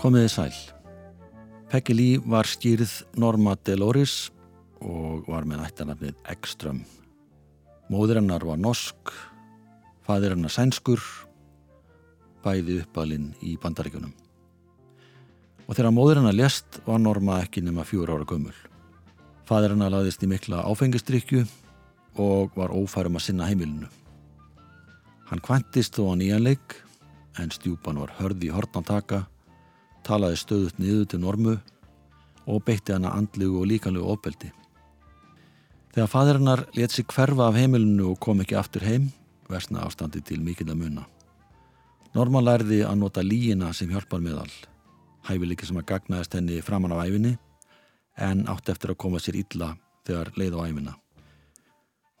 Komiði sæl. Peggy Lee var skýrð Norma Deloris og var með ættanafnið Ekström. Móður hennar var norsk, fadir hennar sænskur, bæði uppalinn í bandaríkunum. Og þegar móður hennar lest var Norma ekki nema fjúr ára gömul. Fadir hennar laðist í mikla áfengistrykju og var ófærum að sinna heimilinu. Hann kvantist þó á nýjanleik en stjúpan var hörði í hortnantaka talaði stöðut niður til normu og beitti hana andlugu og líkanlugu ofbeldi. Þegar fadirinnar let sig hverfa af heimilinu og kom ekki aftur heim, versna ástandi til mikill að munna. Norma lærði að nota líina sem hjálpar meðal, hæfileiki sem að gagnaðist henni framann af æfinni, en átt eftir að koma sér illa þegar leið á æfina.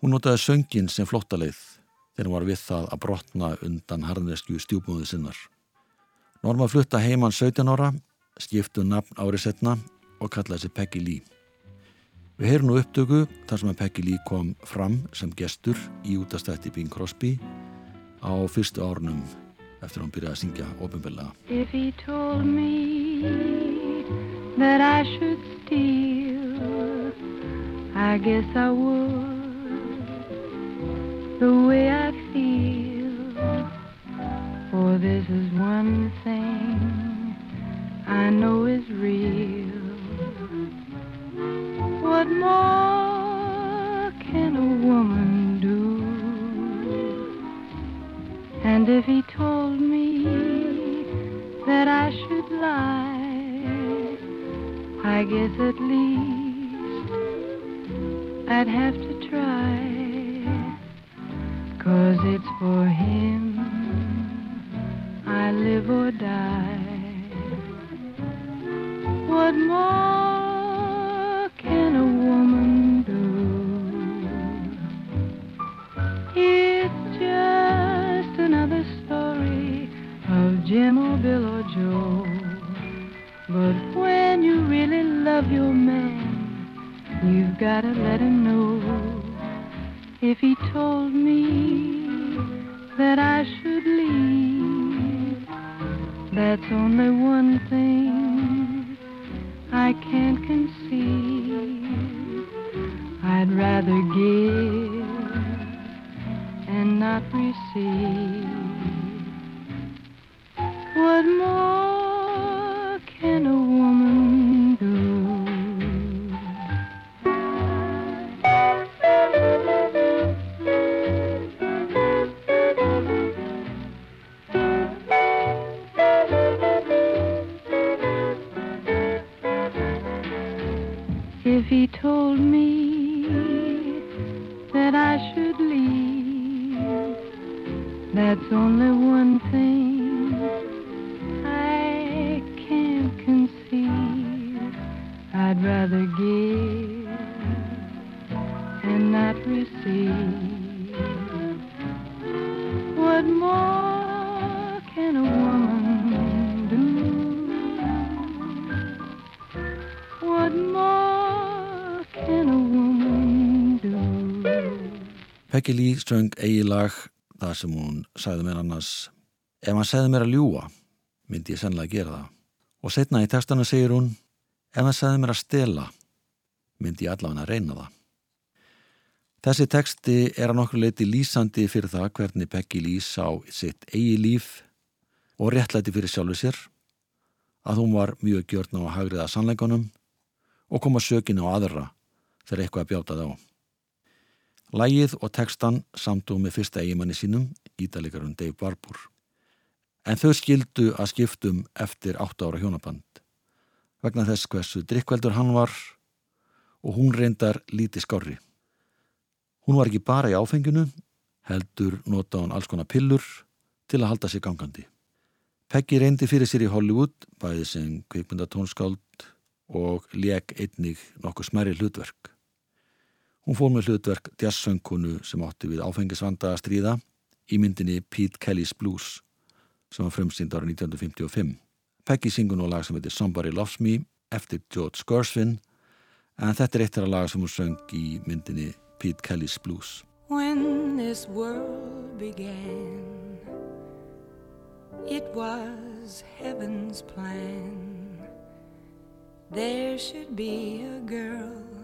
Hún notaði söngin sem flottaleið þegar hún var við það að brotna undan harnesku stjúbúðu sinnar. Norma flutta heimann 17 ára, skiptu nafn árið setna og kallaði sig Peggy Lee. Við heyrum nú upptöku þar sem að Peggy Lee kom fram sem gestur í útastætti Bing Crosby á fyrstu árunum eftir að hún byrjaði að syngja. If he told me that I should steal I guess I would the way I feel For this is one thing I know is real. What more And if he told me that I should lie, I guess at least I'd have to try. Cause it's for him I live or die. What more you've got to let him know. If he told me that I should leave that's only one thing I can't conceive. I'd rather give and not receive. Peggy Lee söng eigi lag það sem hún sagði mér annars ef hann segði mér að ljúa myndi ég sennilega gera það og setna í textana segir hún ef hann segði mér að stela myndi ég allavega að reyna það Þessi texti er að nokkur leiti lýsandi fyrir það hvernig Peggy Lee sá sitt eigi líf og réttlæti fyrir sjálfu sér að hún var mjög gjörn á að hagriða sannleikunum og koma sökinu á aðra þegar eitthvað bjátaði á. Lægið og textan samtú með fyrsta eigimanni sínum, ídalikarun Dave Barbour. En þau skildu að skiptum eftir 8 ára hjónaband. Vegna þess hversu drikkveldur hann var og hún reyndar líti skári. Hún var ekki bara í áfenginu, heldur nota hún alls konar pillur til að halda sig gangandi. Peggy reyndi fyrir sér í Hollywood, bæði sem kvikmyndatónskáld og leg einnig nokkuð smæri hlutverk. Hún fór með hlutverk jazzsöngkunu sem átti við áfengisvanda að stríða í myndinni Pete Kelly's Blues sem var frumsýnd ára 1955. Peggy syngur nú lag sem heitir Somebody Loves Me eftir George Gershwin en þetta er eitt af lag sem hún söng í myndinni Pete Kelly's Blues. When this world began It was heaven's plan There should be a girl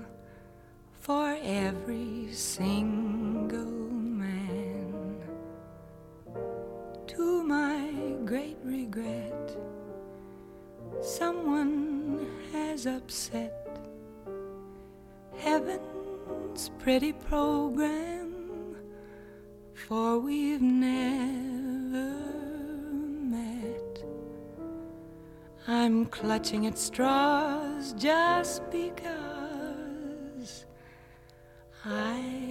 for every single man To my great regret Someone has upset heaven's pretty program, for we've never met. I'm clutching at straws just because I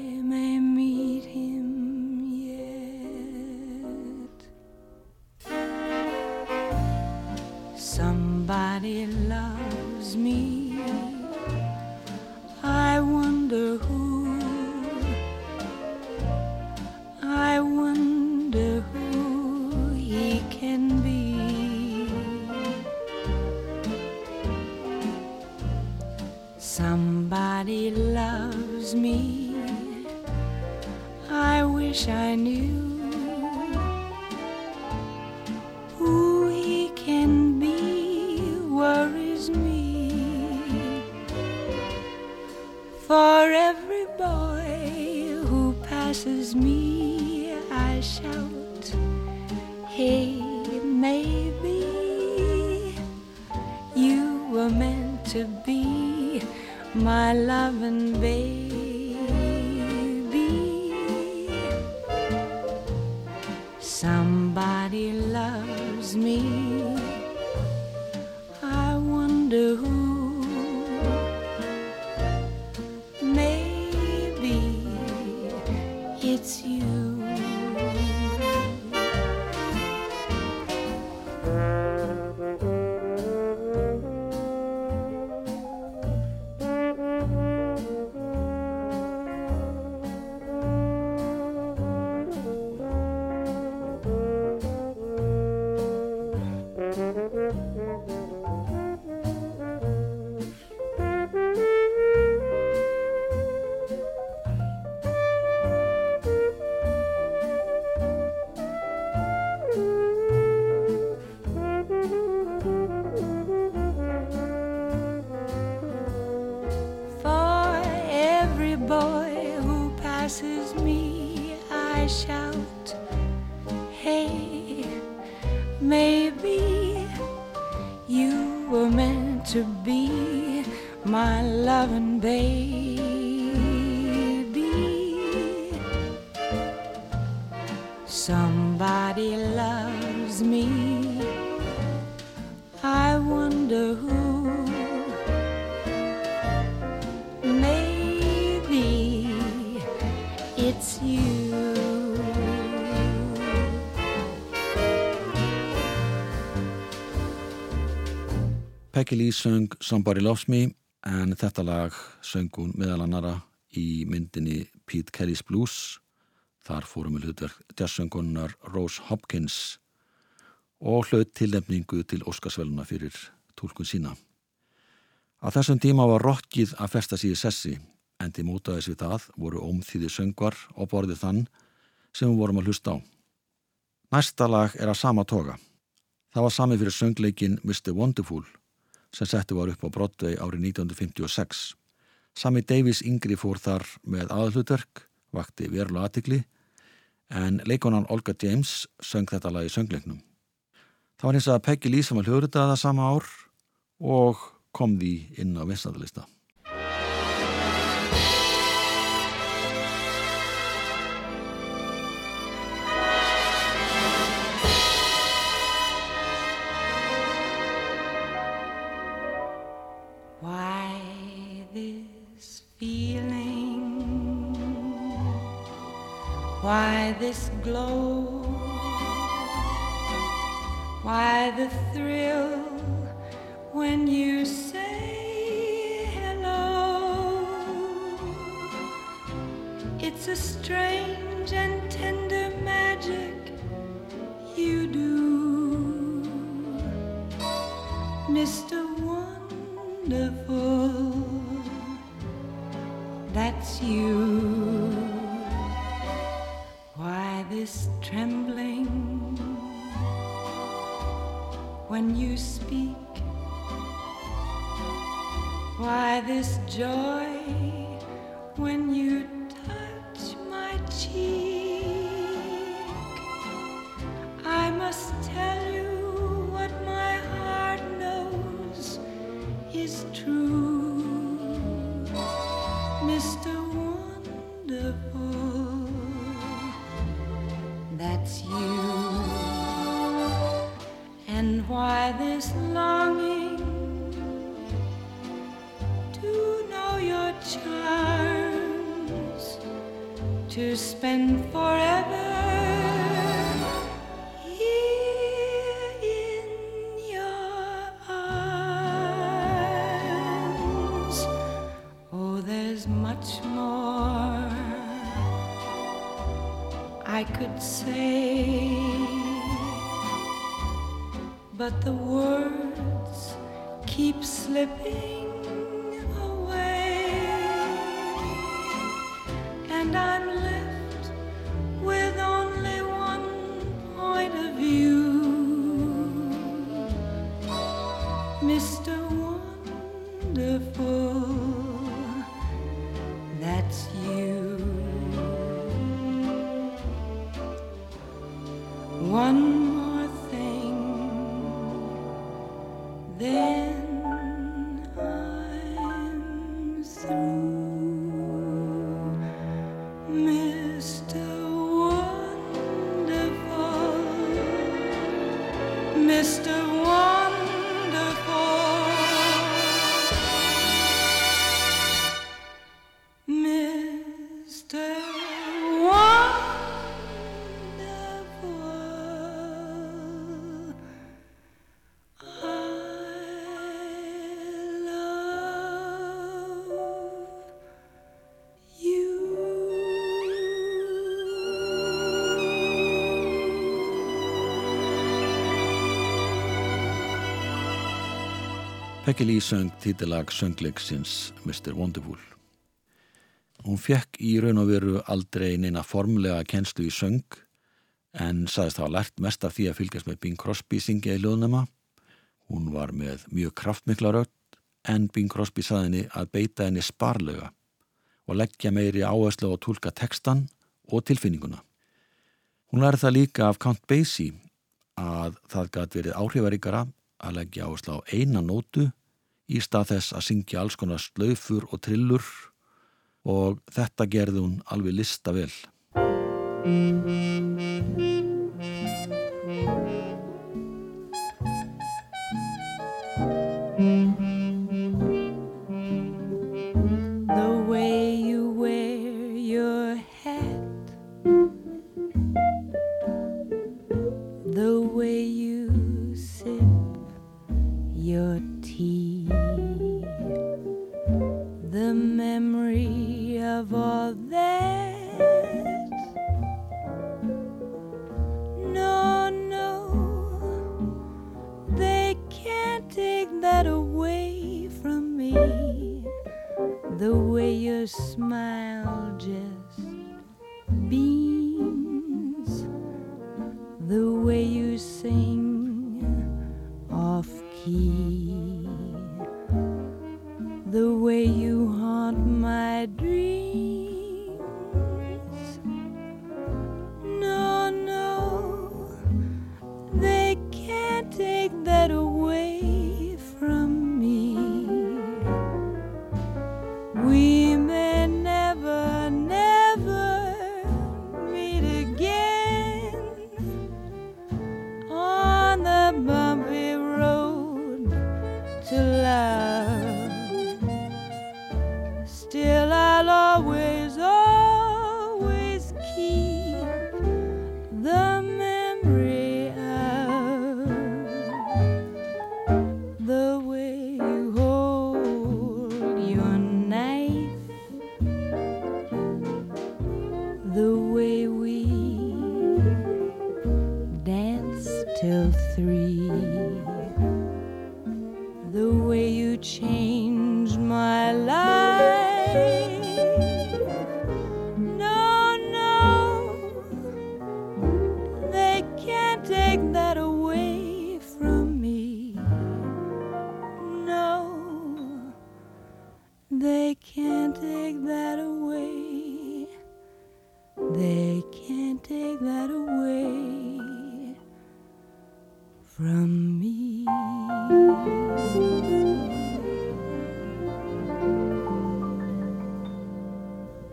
Peggy Lee söng Somebody Loves Me en þetta lag söng hún meðal annara í myndinni Pete Kelly's Blues. Þar fórum við hlutverk jazzsöngunar Rose Hopkins og hlaut tilnefningu til Óskarsvæluna fyrir tólkun sína. Á þessum tíma var rockið að festa í sessi en til mótaðis við það voru ómþýði söngvar og borðið þann sem við vorum að hlusta á. Næsta lag er að sama toga. Það var sami fyrir söngleikin Mr. Wonderful sem setti var upp á Broadway árið 1956. Sami Davis yngri fór þar með aðhlutverk, vakti verulega aðtikli, en leikonan Olga James söng þetta lag í söngleiknum. Það var eins að Peggy Lee sem var hljóðritaða sama ár og kom því inn á vinstandalista. Why this glow? Why the thrill when you say hello? It's a strange and tender but the Peggy Lee söng títilag söngleiksins Mr. Wonderful. Hún fekk í raun og veru aldrei neina formlega kennslu í söng en sagðist hafa lært mest af því að fylgjast með Bing Crosby syngja í hljóðnema. Hún var með mjög kraftmikla rödd en Bing Crosby sagði henni að beita henni sparlega og leggja meiri áherslu á að tólka textan og tilfinninguna. Hún lærði það líka af Count Basie að það gæti verið áhrifaríkara að leggja áherslu á eina nótu í stað þess að syngja alls konar slaufur og trillur og þetta gerði hún alveg lista vel. The way you smile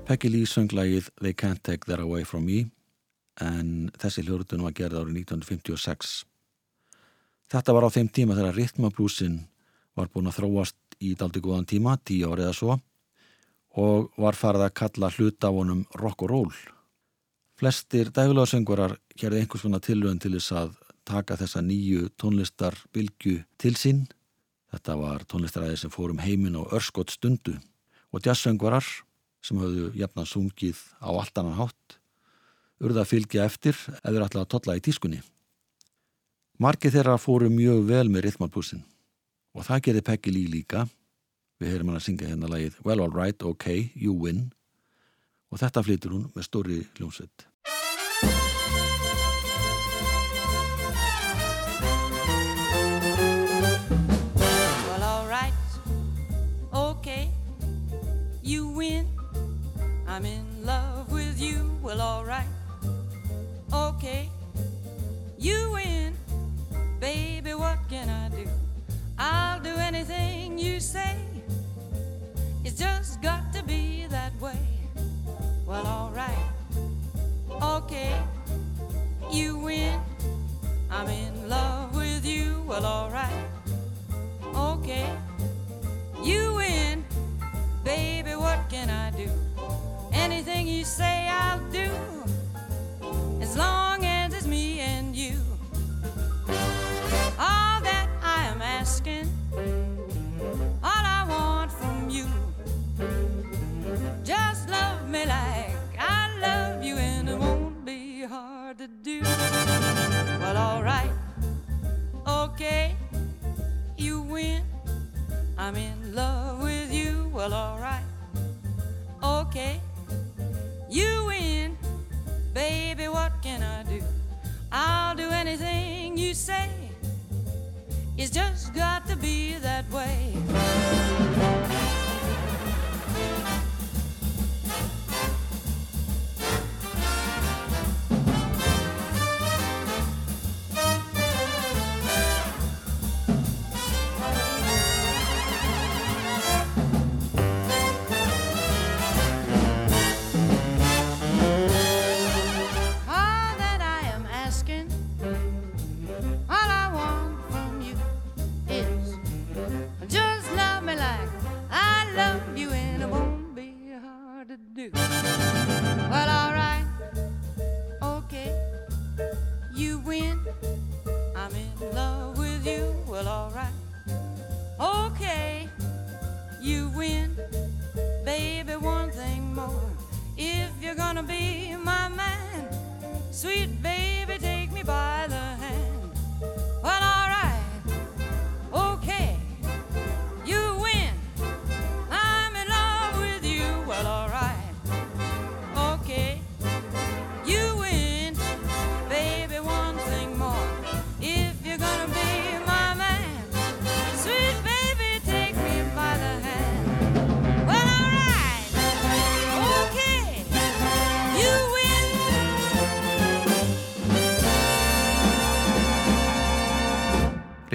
Peggy Lee söng lagið They Can't Take That Away From Me en þessi hljóðrutun var gerð árið 1956. Þetta var á þeim tíma þegar ritmablúsin var búin að þróast í daldi góðan tíma, tíu árið eða svo og var farið að kalla hluta á honum rock og roll. Flestir dægulegarsöngurar gerði einhvers konar tilvöðin til þess að taka þessa nýju tónlistarbilgju til sín. Þetta var tónlistaræði sem fórum heiminn á örskott stundu og jazzsöngvarar sem höfðu jafnan sungið á allt annan hátt urða að fylgja eftir eða alltaf að totla í tískunni. Markið þeirra fóru mjög vel með rithmalpúsin og það gerði Peggy Lee líka. Við heyrum hann að syngja hérna lagið Well Alright, OK, You Win og þetta flytur hún með stóri hljómsveit. Anything you say. It's just got to be that way. Well, all right, okay, you win. I'm in love with you. Well, all right okay. You win, baby, what can I do? Anything you say, I'll do, as long as it's me and you. All that I am asking, Well, alright, okay you win. I'm in love with you. Well, alright. Okay. You win. Baby, what can I do? I'll do anything you say. It's just got to be that way.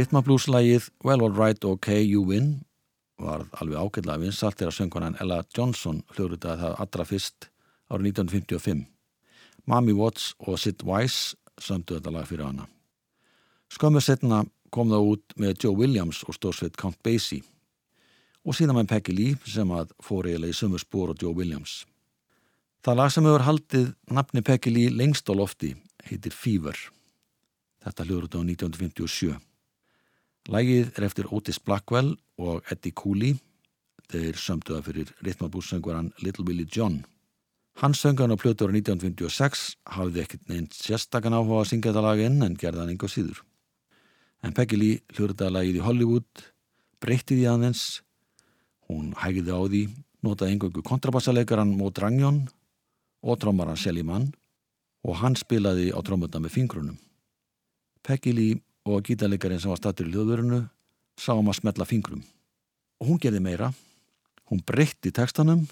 Ritmablúslægið Well Alright OK You Win var alveg ágætlega vinsalt þegar söngkonan Ella Johnson hljóðritaði það allra fyrst árið 1955. Mami Watts og Sid Weiss sömdu þetta lag fyrir hana. Skömmu setna kom það út með Joe Williams og stórsveit Count Basie og síðan með Peggy Lee sem að fór eiginlega í sömu spór og Joe Williams. Það lag sem hefur haldið nafni Peggy Lee lengst á lofti heitir Fever. Þetta út á 1957. Lægið er eftir Otis Blackwell og Eddie Cooley. Þeir sömduða fyrir ritmabússöngvaran Little Willie John. Hann söngan á plötu ára 1956 hafði ekkert neint sérstakann áhuga að syngja þetta lag inn en gerði hann einhver síður. En Peggy Lee hljóður þetta lagið í Hollywood breytti því aðeins, hún hægði á því, notaði engöngu kontrabassaleikaran Módrangjón og trómaran Selimann og hann spilaði á trómutna með fingrunum. Peggy Lee og gítarleikarin sem var stattur í hljóðvörunu sá um að smetla fingrum. Og hún gerði meira. Hún breytti tekstanum,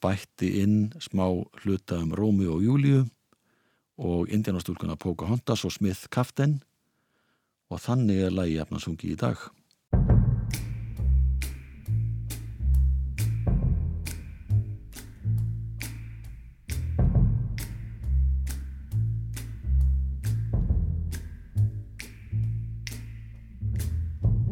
bætti inn smá hluta um Rómi og Júliu og indianastúlkuna Pocahontas og Smith Kaften og þannig er lagi efnarsungi í dag.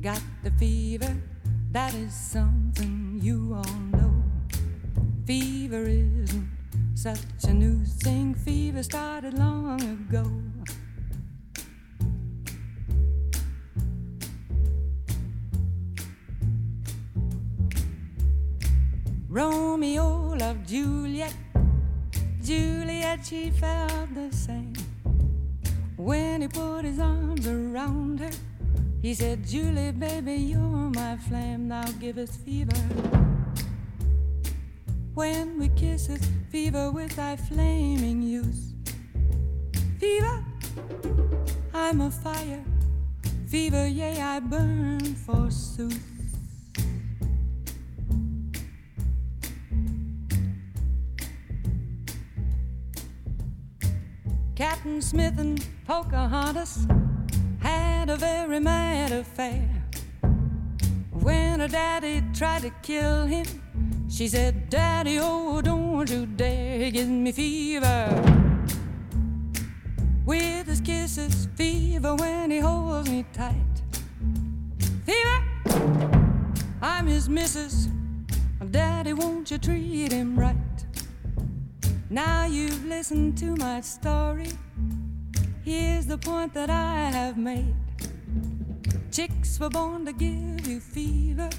got the fever, that is something you all know. Fever isn't such a new thing, fever started long ago. Romeo loved Juliet, Juliet, she felt the same. When he put his arms around her, he said, Julie, baby, you're my flame, now give us fever. When we kiss us, fever with thy flaming youth. Fever, I'm a fire. Fever, yea, I burn forsooth. Captain Smith and Pocahontas a very mad affair. When her daddy tried to kill him, she said, Daddy, oh, don't you dare, he gives me fever. With his kisses, fever when he holds me tight. Fever, I'm his missus. Daddy, won't you treat him right? Now you've listened to my story. Here's the point that I have made. Chicks were born to give you fever,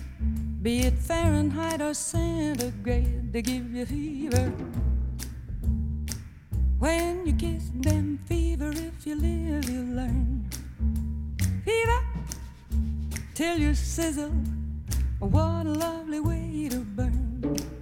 be it Fahrenheit or centigrade, they give you fever. When you kiss them, fever, if you live, you learn. Fever, till you sizzle. What a lovely way to burn.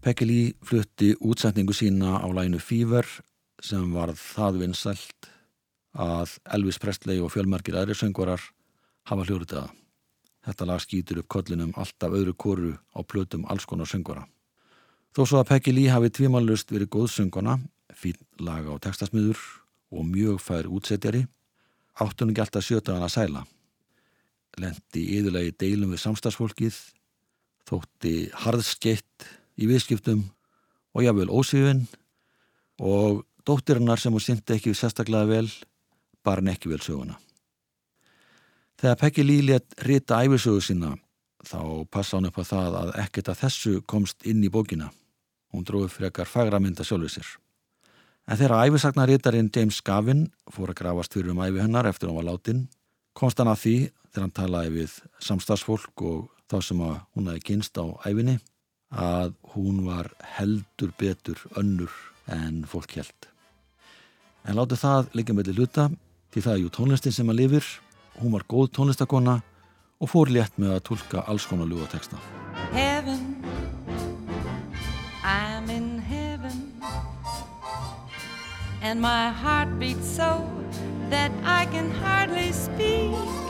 Peggy Lee flutti útsetningu sína á læginu Fever sem varð það vinsælt að Elvis Presley og fjölmarkir aðri söngvarar hafa hljóruðaða. Þetta lag skýtur upp kollinum alltaf öðru koru á plötum alls konar söngvara. Þó svo að Peggy Lee hafi tvímanlust verið góð sönguna, fín laga og textasmiður og mjög fær útsetjari, áttunum gælt að sjöta hann að sæla. Lendi yðurlegi deilum við samstagsfólkið, þótti harðskeitt í viðskiptum og jáfnvel ósífin og dóttirinnar sem hún syndi ekki sérstaklega vel, bara hann ekki vel söguna. Þegar Peggy Lee let rita æfisögu sína þá passa hann upp á það að ekkert að þessu komst inn í bókina. Hún dróði frekar fagra mynda sjálfur sér. En þegar æfisagnarítarinn James Gavin fór að grafast fyrir um æfi hennar eftir hún var látin, komst hann að því þegar hann talaði við samstagsfólk og þá sem hún hefði kynst á æfinni að hún var heldur betur önnur en fólk held. En láti það líka með hluta því það er jú tónlistin sem að lifir, hún var góð tónlistakona og fór létt með að tólka alls konar ljúateksta. Heaven, I'm in heaven, and my heart beats so that I can hardly speak.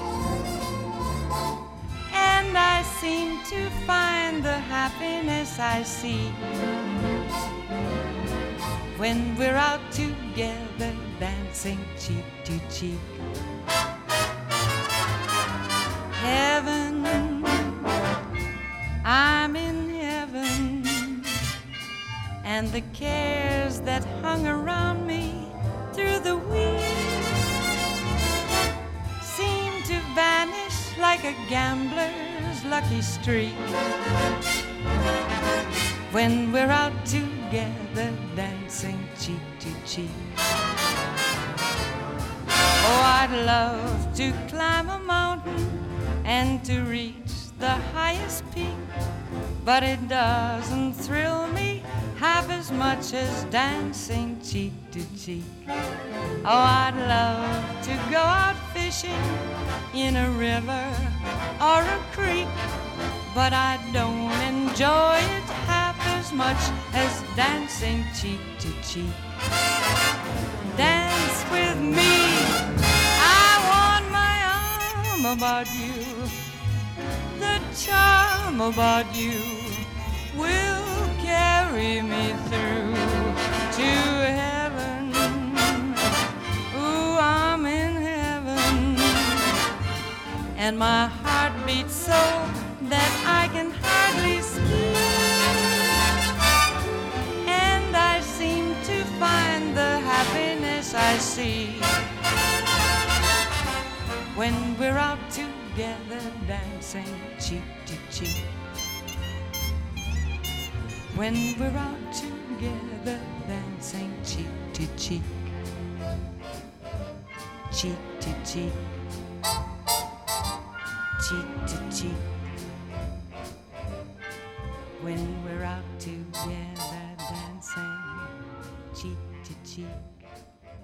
And I seem to find the happiness I see. when we're out together dancing cheek to cheek. Heaven, I'm in heaven, and the cares that hung around me through the week seem to vanish like a lucky streak when we're out together dancing cheek to cheek. Oh, I'd love to climb a mountain and to reach the highest peak, but it doesn't thrill me half as much as dancing cheek to cheek. Oh, I'd love to go out fishing in a river or a creek, but I don't enjoy it half as much as dancing cheek to cheek. Dance with me. I want my arm about you. The charm about you will carry me through to heaven. And my heart beats so that I can hardly speak. And I seem to find the happiness I see when we're out together dancing cheek to cheek. When we're out together dancing cheek to cheek. Cheek to cheek. Cheek to cheek. When we're out together dancing cheek to cheek.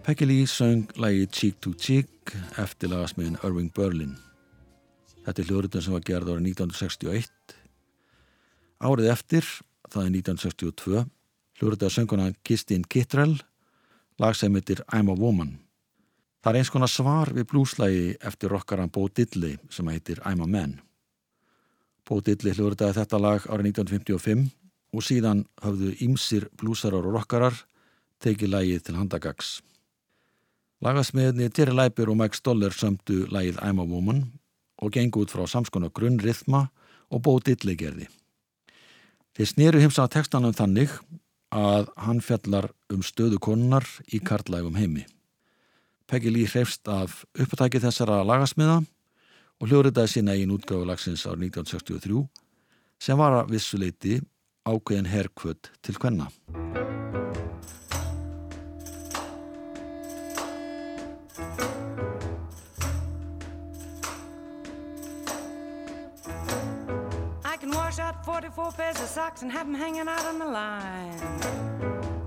Peggy Lee söng lægi Cheek to Cheek eftir lagasmiðin Irving Berlin. Þetta er hljóðrutun sem var gerð árið 1961. Árið eftir, það er 1962, hljóðrutun sönguna Kistin Kittrell, lag sem heitir I'm a Woman. Það er eins konar svar við blúslægi eftir rockaran Bo Diddley sem heitir I'm a Man. Bo Diddley hljóðrutaði þetta lag árið 1955 og síðan höfðu ímsir blúsarar og rockarar tekið lægið til handagags. Lagasmiðinni Terry Leiber og Mike Stoller sömdu lægið I'm a Woman og gengu út frá samskona grunnrithma og Bo Diddley gerði. Þeir sneru heimsa textanum þannig að hann fjallar um stöðu konunar í karlægum heimi. Peggy Lee hreifst af upptæki þessara lagasmiða og hljóriðaði sína einn útgáfu lagsins árið 1963 sem var að vissuleiti ákveðin herkvöld til hvenna. 44 pairs of socks and have them hanging out on the line.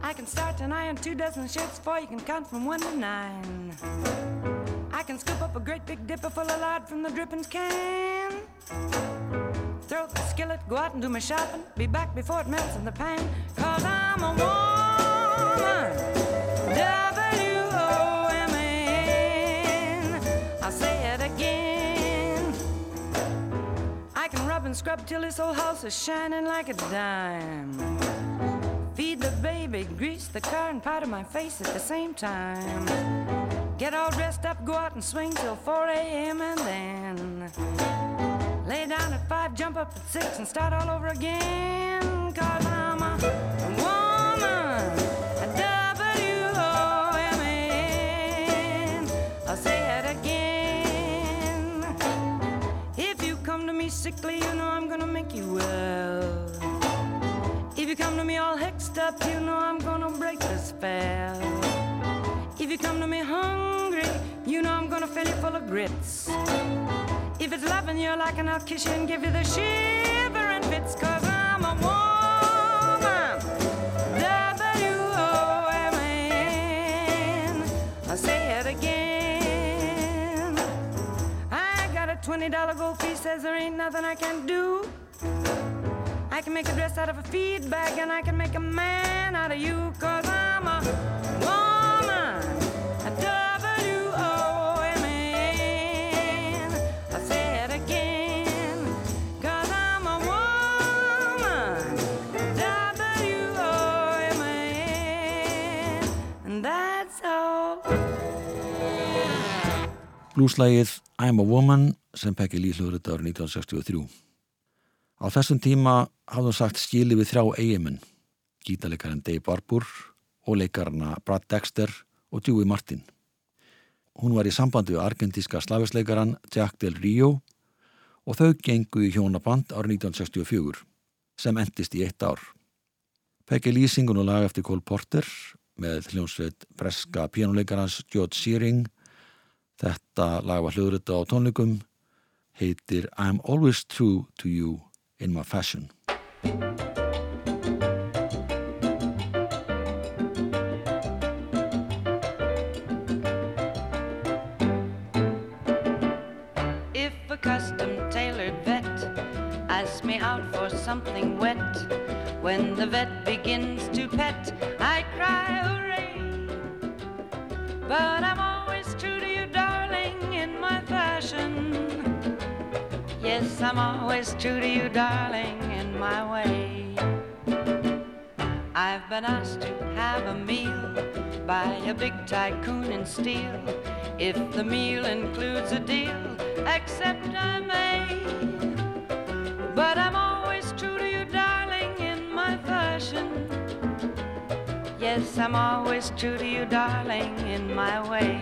I can start and iron two dozen shirts before you can count from one to nine. I can scoop up a great big dipper full of lard from the drippings can. Throw the skillet, go out and do my shopping. Be back before it melts in the pan. Cause I'm a woman. W-O-M-A-N. I'll say it again. I can rub and scrub till this old house is shining like a dime. Feed the baby, grease the car, and powder my face at the same time. Get all dressed up, go out and swing till 4 a.m. and then lay down at 5, jump up at 6, and start all over again. Cause I'm a woman, a W-O-M-A-N. I'll say it again. If you come to me sickly, you know I'm gonna make you well. If you come to me all hexed up, you know I'm gonna break the spell. If you come to me hungry, you know I'm gonna fill you full of grits. If it's loving you like, an I'll kiss you and give you the shivering fits, cause I'm a woman. W-O-M-A-N. I'll say it again. I got a 20 twenty dollar gold piece says there ain't nothing I can do. I can make a dress out of a feed bag and I can make a man out of you, cause I'm a Blueslægið I'm a Woman sem Peggy Lee hljóður árið 1963. Á þessum tíma hafði hún sagt skili við þrjá eigimenn, gítalekarinn Dave Barbour og leikarna Brad Dexter og Dewey Martin. Hún var í sambandi við argentíska slafisleikaran Jack Del Rio og þau gengu í hjónaband árið 1964 sem endist í eitt ár. Peggy Lee syngur nú lag eftir Cole Porter með hljómsveit breska pjánuleikarans George Shearing Þetta lag var hljóðrita á tónleikum, heitir I'm always true to you in my fashion. Something wet, when the vet begins to pet, I cry hooray. But I'm I'm always true to you, darling, in my way. I've been asked to have a meal by a big tycoon in steel. If the meal includes a deal, accept I may. But I'm always true to you, darling, in my fashion. Yes, I'm always true to you, darling, in my way.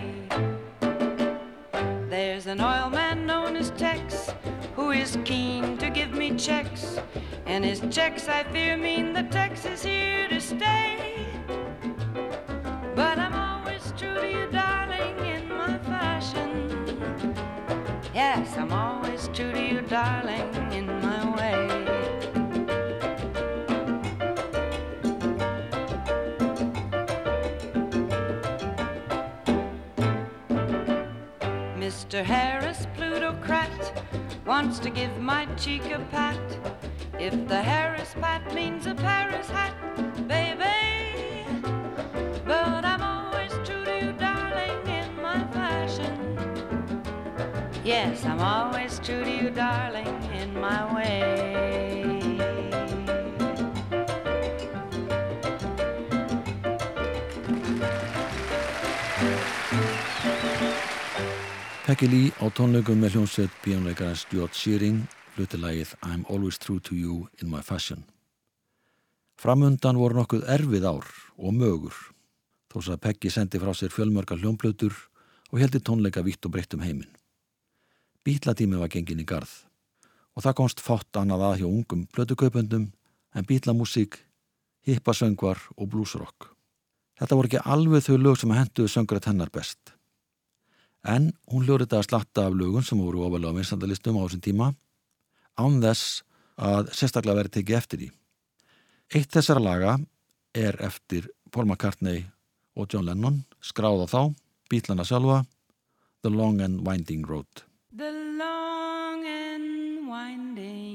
There's an oil man known as Tex who is keen to give me checks. And his checks, I fear, mean the Tex is here to stay. But I'm always true to you, darling, in my fashion. Yes, I'm always true to you, darling, in my way. Mr. Harris, wants to give my cheek a pat. If the Harris pat means a Paris hat, baby. But I'm always true to you, darling, in my fashion. Yes, I'm always true to you, darling, in my way. Peggy Lee á tónleikum með hljómsveit píjónleikarans Stuart Shearing flutti lagið I'm always true to you in my fashion. Framundan voru nokkuð erfið ár og mögur þó að Peggy sendi frá sér fjölmörgar hljómblötur og heldi tónleika vitt og breytt um heiminn. Bítlatími var gengin í garð og það komst fátt annað að hjá ungum blötukaupendum en bítlamúsík, hippasöngvar og bluesrock. Þetta voru ekki alveg þau lög sem henduðu söngrat hennar best. En hún hljóður þetta að slatta af lögun sem voru ofalega á vinsandalistum á þessum tíma án þess að sérstaklega verið tekið eftir því. Eitt þessara laga er eftir Paul McCartney og John Lennon skráð á þá, bítlana sjálfa The Long and Winding Road. The long and winding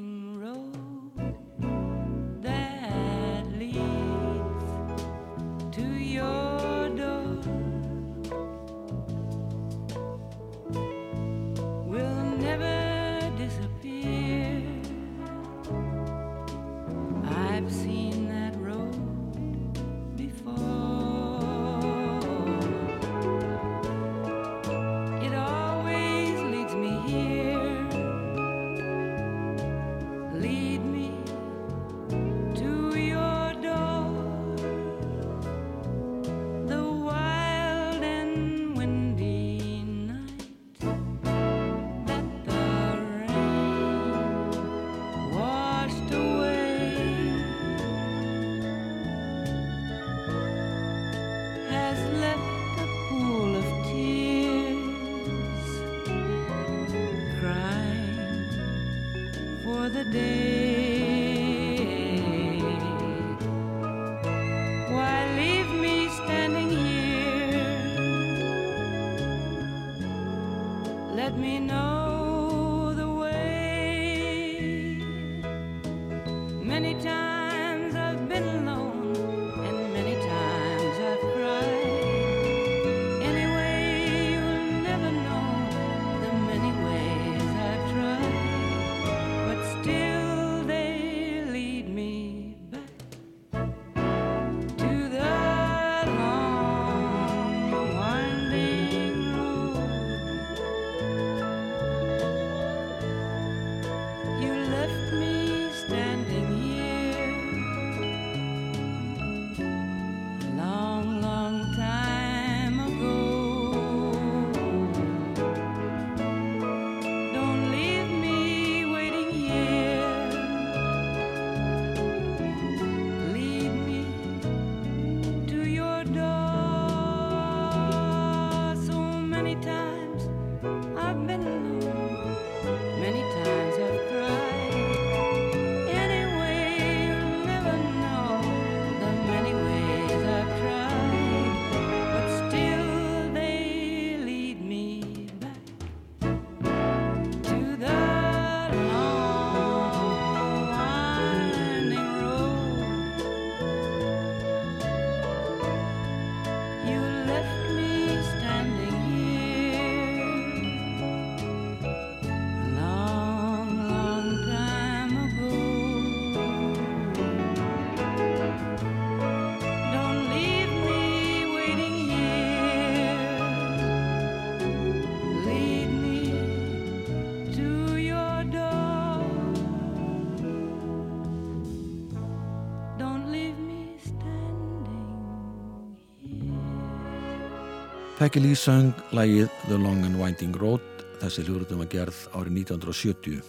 Peggy Lee söng lægið The Long and Winding Road þessi hljóruðum að gerð árið 1970.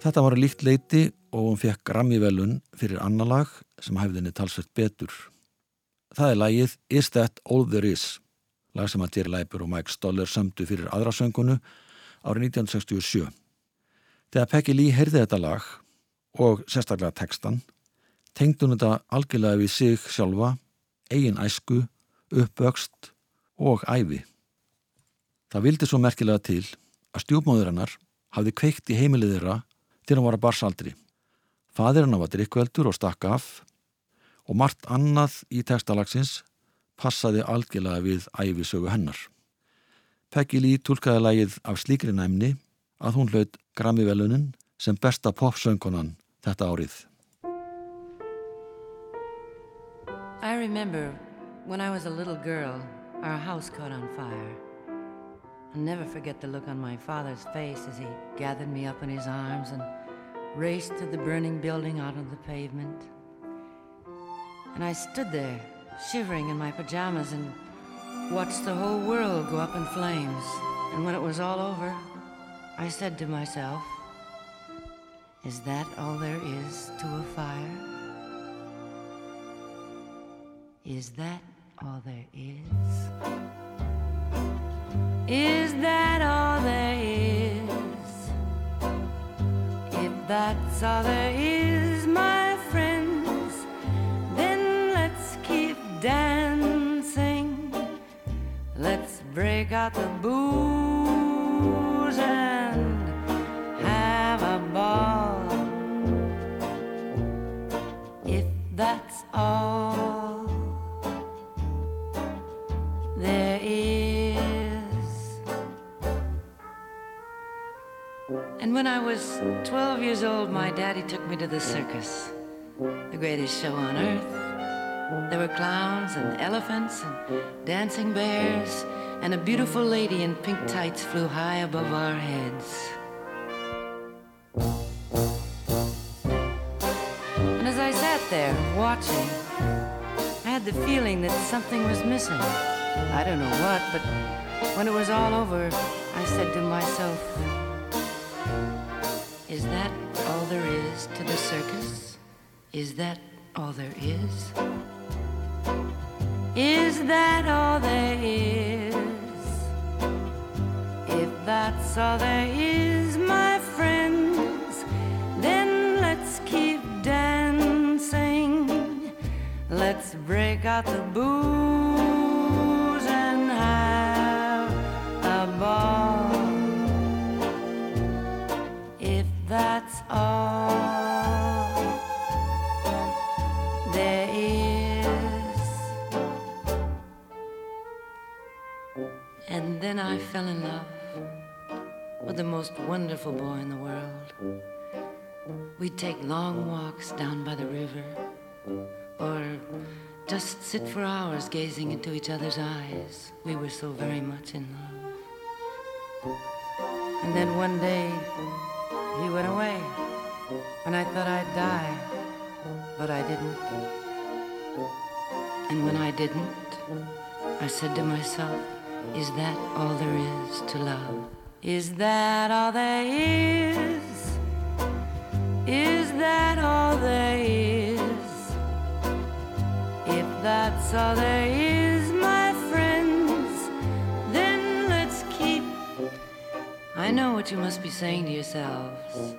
Þetta var líkt leiti og hún fekk Grammy-velun fyrir annar lag sem hæfði henni talsvett betur. Það er lægið Is That All There Is, lag sem að Jerry Leiber og Mike Stoller sömdu fyrir aðra söngunu árið 1967. Þegar Peggy Lee heyrði þetta lag og sérstaklega textan, tengdi hún þetta algjörlega við sig sjálfa, eigin æsku, uppvöxt og æfi. Það vildi svo merkilega til að stjúpmóður hennar hafði kveikt í heimilið þeirra til hann var að barsaldri. Fadir hennar var drikkveldur og stakk af og margt annað í textalagsins passaði algjörlega við æfisögu hennar. Peggy Lee tólkaði lagið af slíkri næmni að hún hlaut Grammy-velunin sem besta popsöngunan þetta árið. I remember when I was a little girl, our house caught on fire. I'll never forget the look on my father's face as he gathered me up in his arms and raced to the burning building out on the pavement. And I stood there, shivering in my pajamas, and watched the whole world go up in flames. And when it was all over, I said to myself, Is that all there is to a fire? Is that all there is? Is that all there is? If that's all there is, my friends, then let's keep dancing. Let's break out the booze when I was 12 years old, my daddy took me to the circus, the greatest show on earth. There were clowns and elephants and dancing bears, and a beautiful lady in pink tights flew high above our heads. And as I sat there watching, I had the feeling that something was missing. I don't know what, but when it was all over, I said to myself, that all there is to the circus? Is that all there is? Is that all there is? If that's all there is, my friends, then let's keep dancing. Let's break out the booze all there is. And then I fell in love with the most wonderful boy in the world. We'd take long walks down by the river or just sit for hours gazing into each other's eyes. We were so very much in love. And then one day, he went away, and I thought I'd die, but I didn't. And when I didn't, I said to myself, is that all there is to love? Is that all there is? Is that all there is? If that's all there is, I know what you must be saying to yourselves.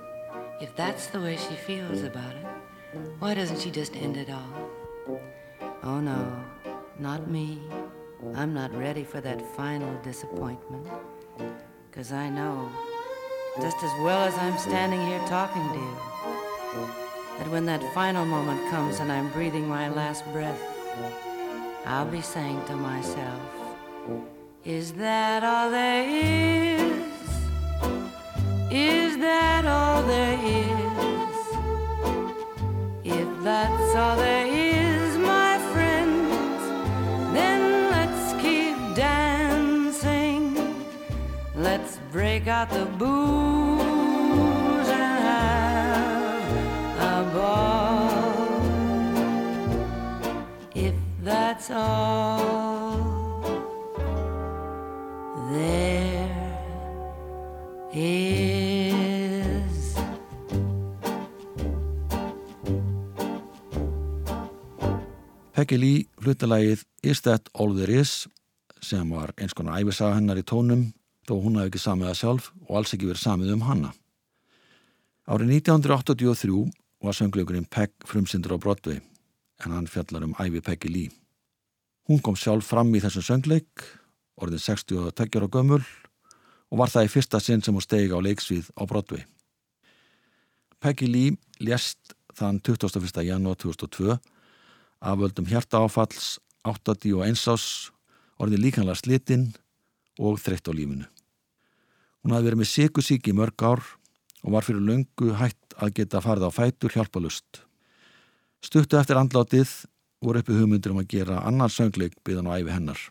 If that's the way she feels about it, why doesn't she just end it all? Oh no, not me. I'm not ready for that final disappointment. Cause I know, just as well as I'm standing here talking to you, that when that final moment comes and I'm breathing my last breath, I'll be saying to myself, Is that all there is? Is that all there is? If that's all there is, my friends, then let's keep dancing. Let's break out the booze and have a ball. If that's all Peggy Lee hlutalagið Is That All There Is sem var eins konar æfisaga hennar í tónum þó hún hafi ekki samið það sjálf og alls ekki verið samið um hanna. Árið 1983 var söngleikurinn Pegg frumsindur á Broadway en hann fjallar um æfi Peggy Lee. Hún kom sjálf fram í þessum söngleik, orðin 62 ára gömul og var það í fyrsta sinn sem hún stegi á leiksvið á Broadway. Peggy Lee lést þann 21. janúar 2002 af völdum hjarta áfalls, 81 ás, orðin líkanlega slitinn og þreytt á lífinu. Hún hafði verið með sykusík í mörg ár og var fyrir löngu hætt að geta farið á fætur hjálpalust. Stuttu eftir andlátið voru uppi hugmyndir um að gera annar söngleik byggðan á æfi hennar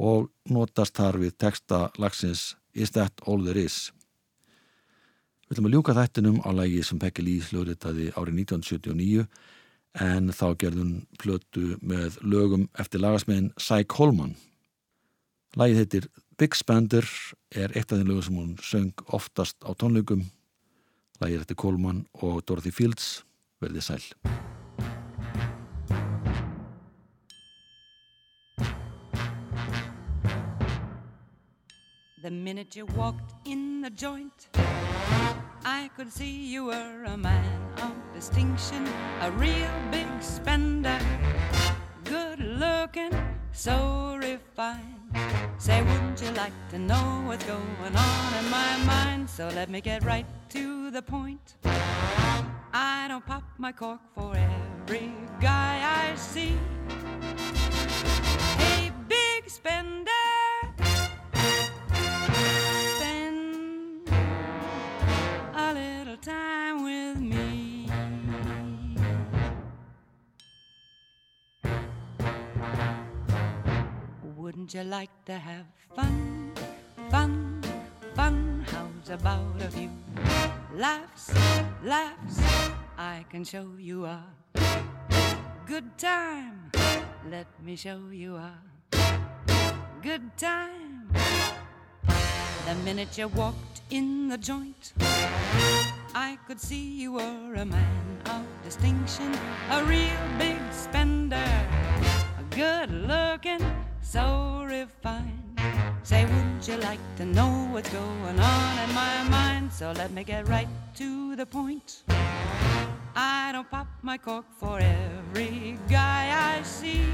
og notast þar við texta lagsins Is That All There Is. Við ætlum að ljúka þættinum á lægi sem Pekki Lee hljóðritaði árið 1979 en þá gerðum plötu með lögum eftir lagasmiðin Cy Coleman. Lægið heitir Big Spender er eitt af þeim lögum sem hún söng oftast á tónleikum. Lægið eftir Coleman og Dorothy Fields verðið sæl. The minute you walked in the joint, I could see you were a man distinction, a real big spender, good looking, so refined. Say, wouldn't you like to know what's going on in my mind? So let me get right to the point. I don't pop my cork for every guy I see. Hey, big spender. Wouldn't you like to have fun, fun, fun? How's about a few laughs, laughs? I can show you a good time. Let me show you a good time. The minute you walked in the joint, I could see you were a man of distinction, a real big spender, a good looking, so refined. Say, wouldn't you like to know what's going on in my mind? So let me get right to the point. I don't pop my cork for every guy I see.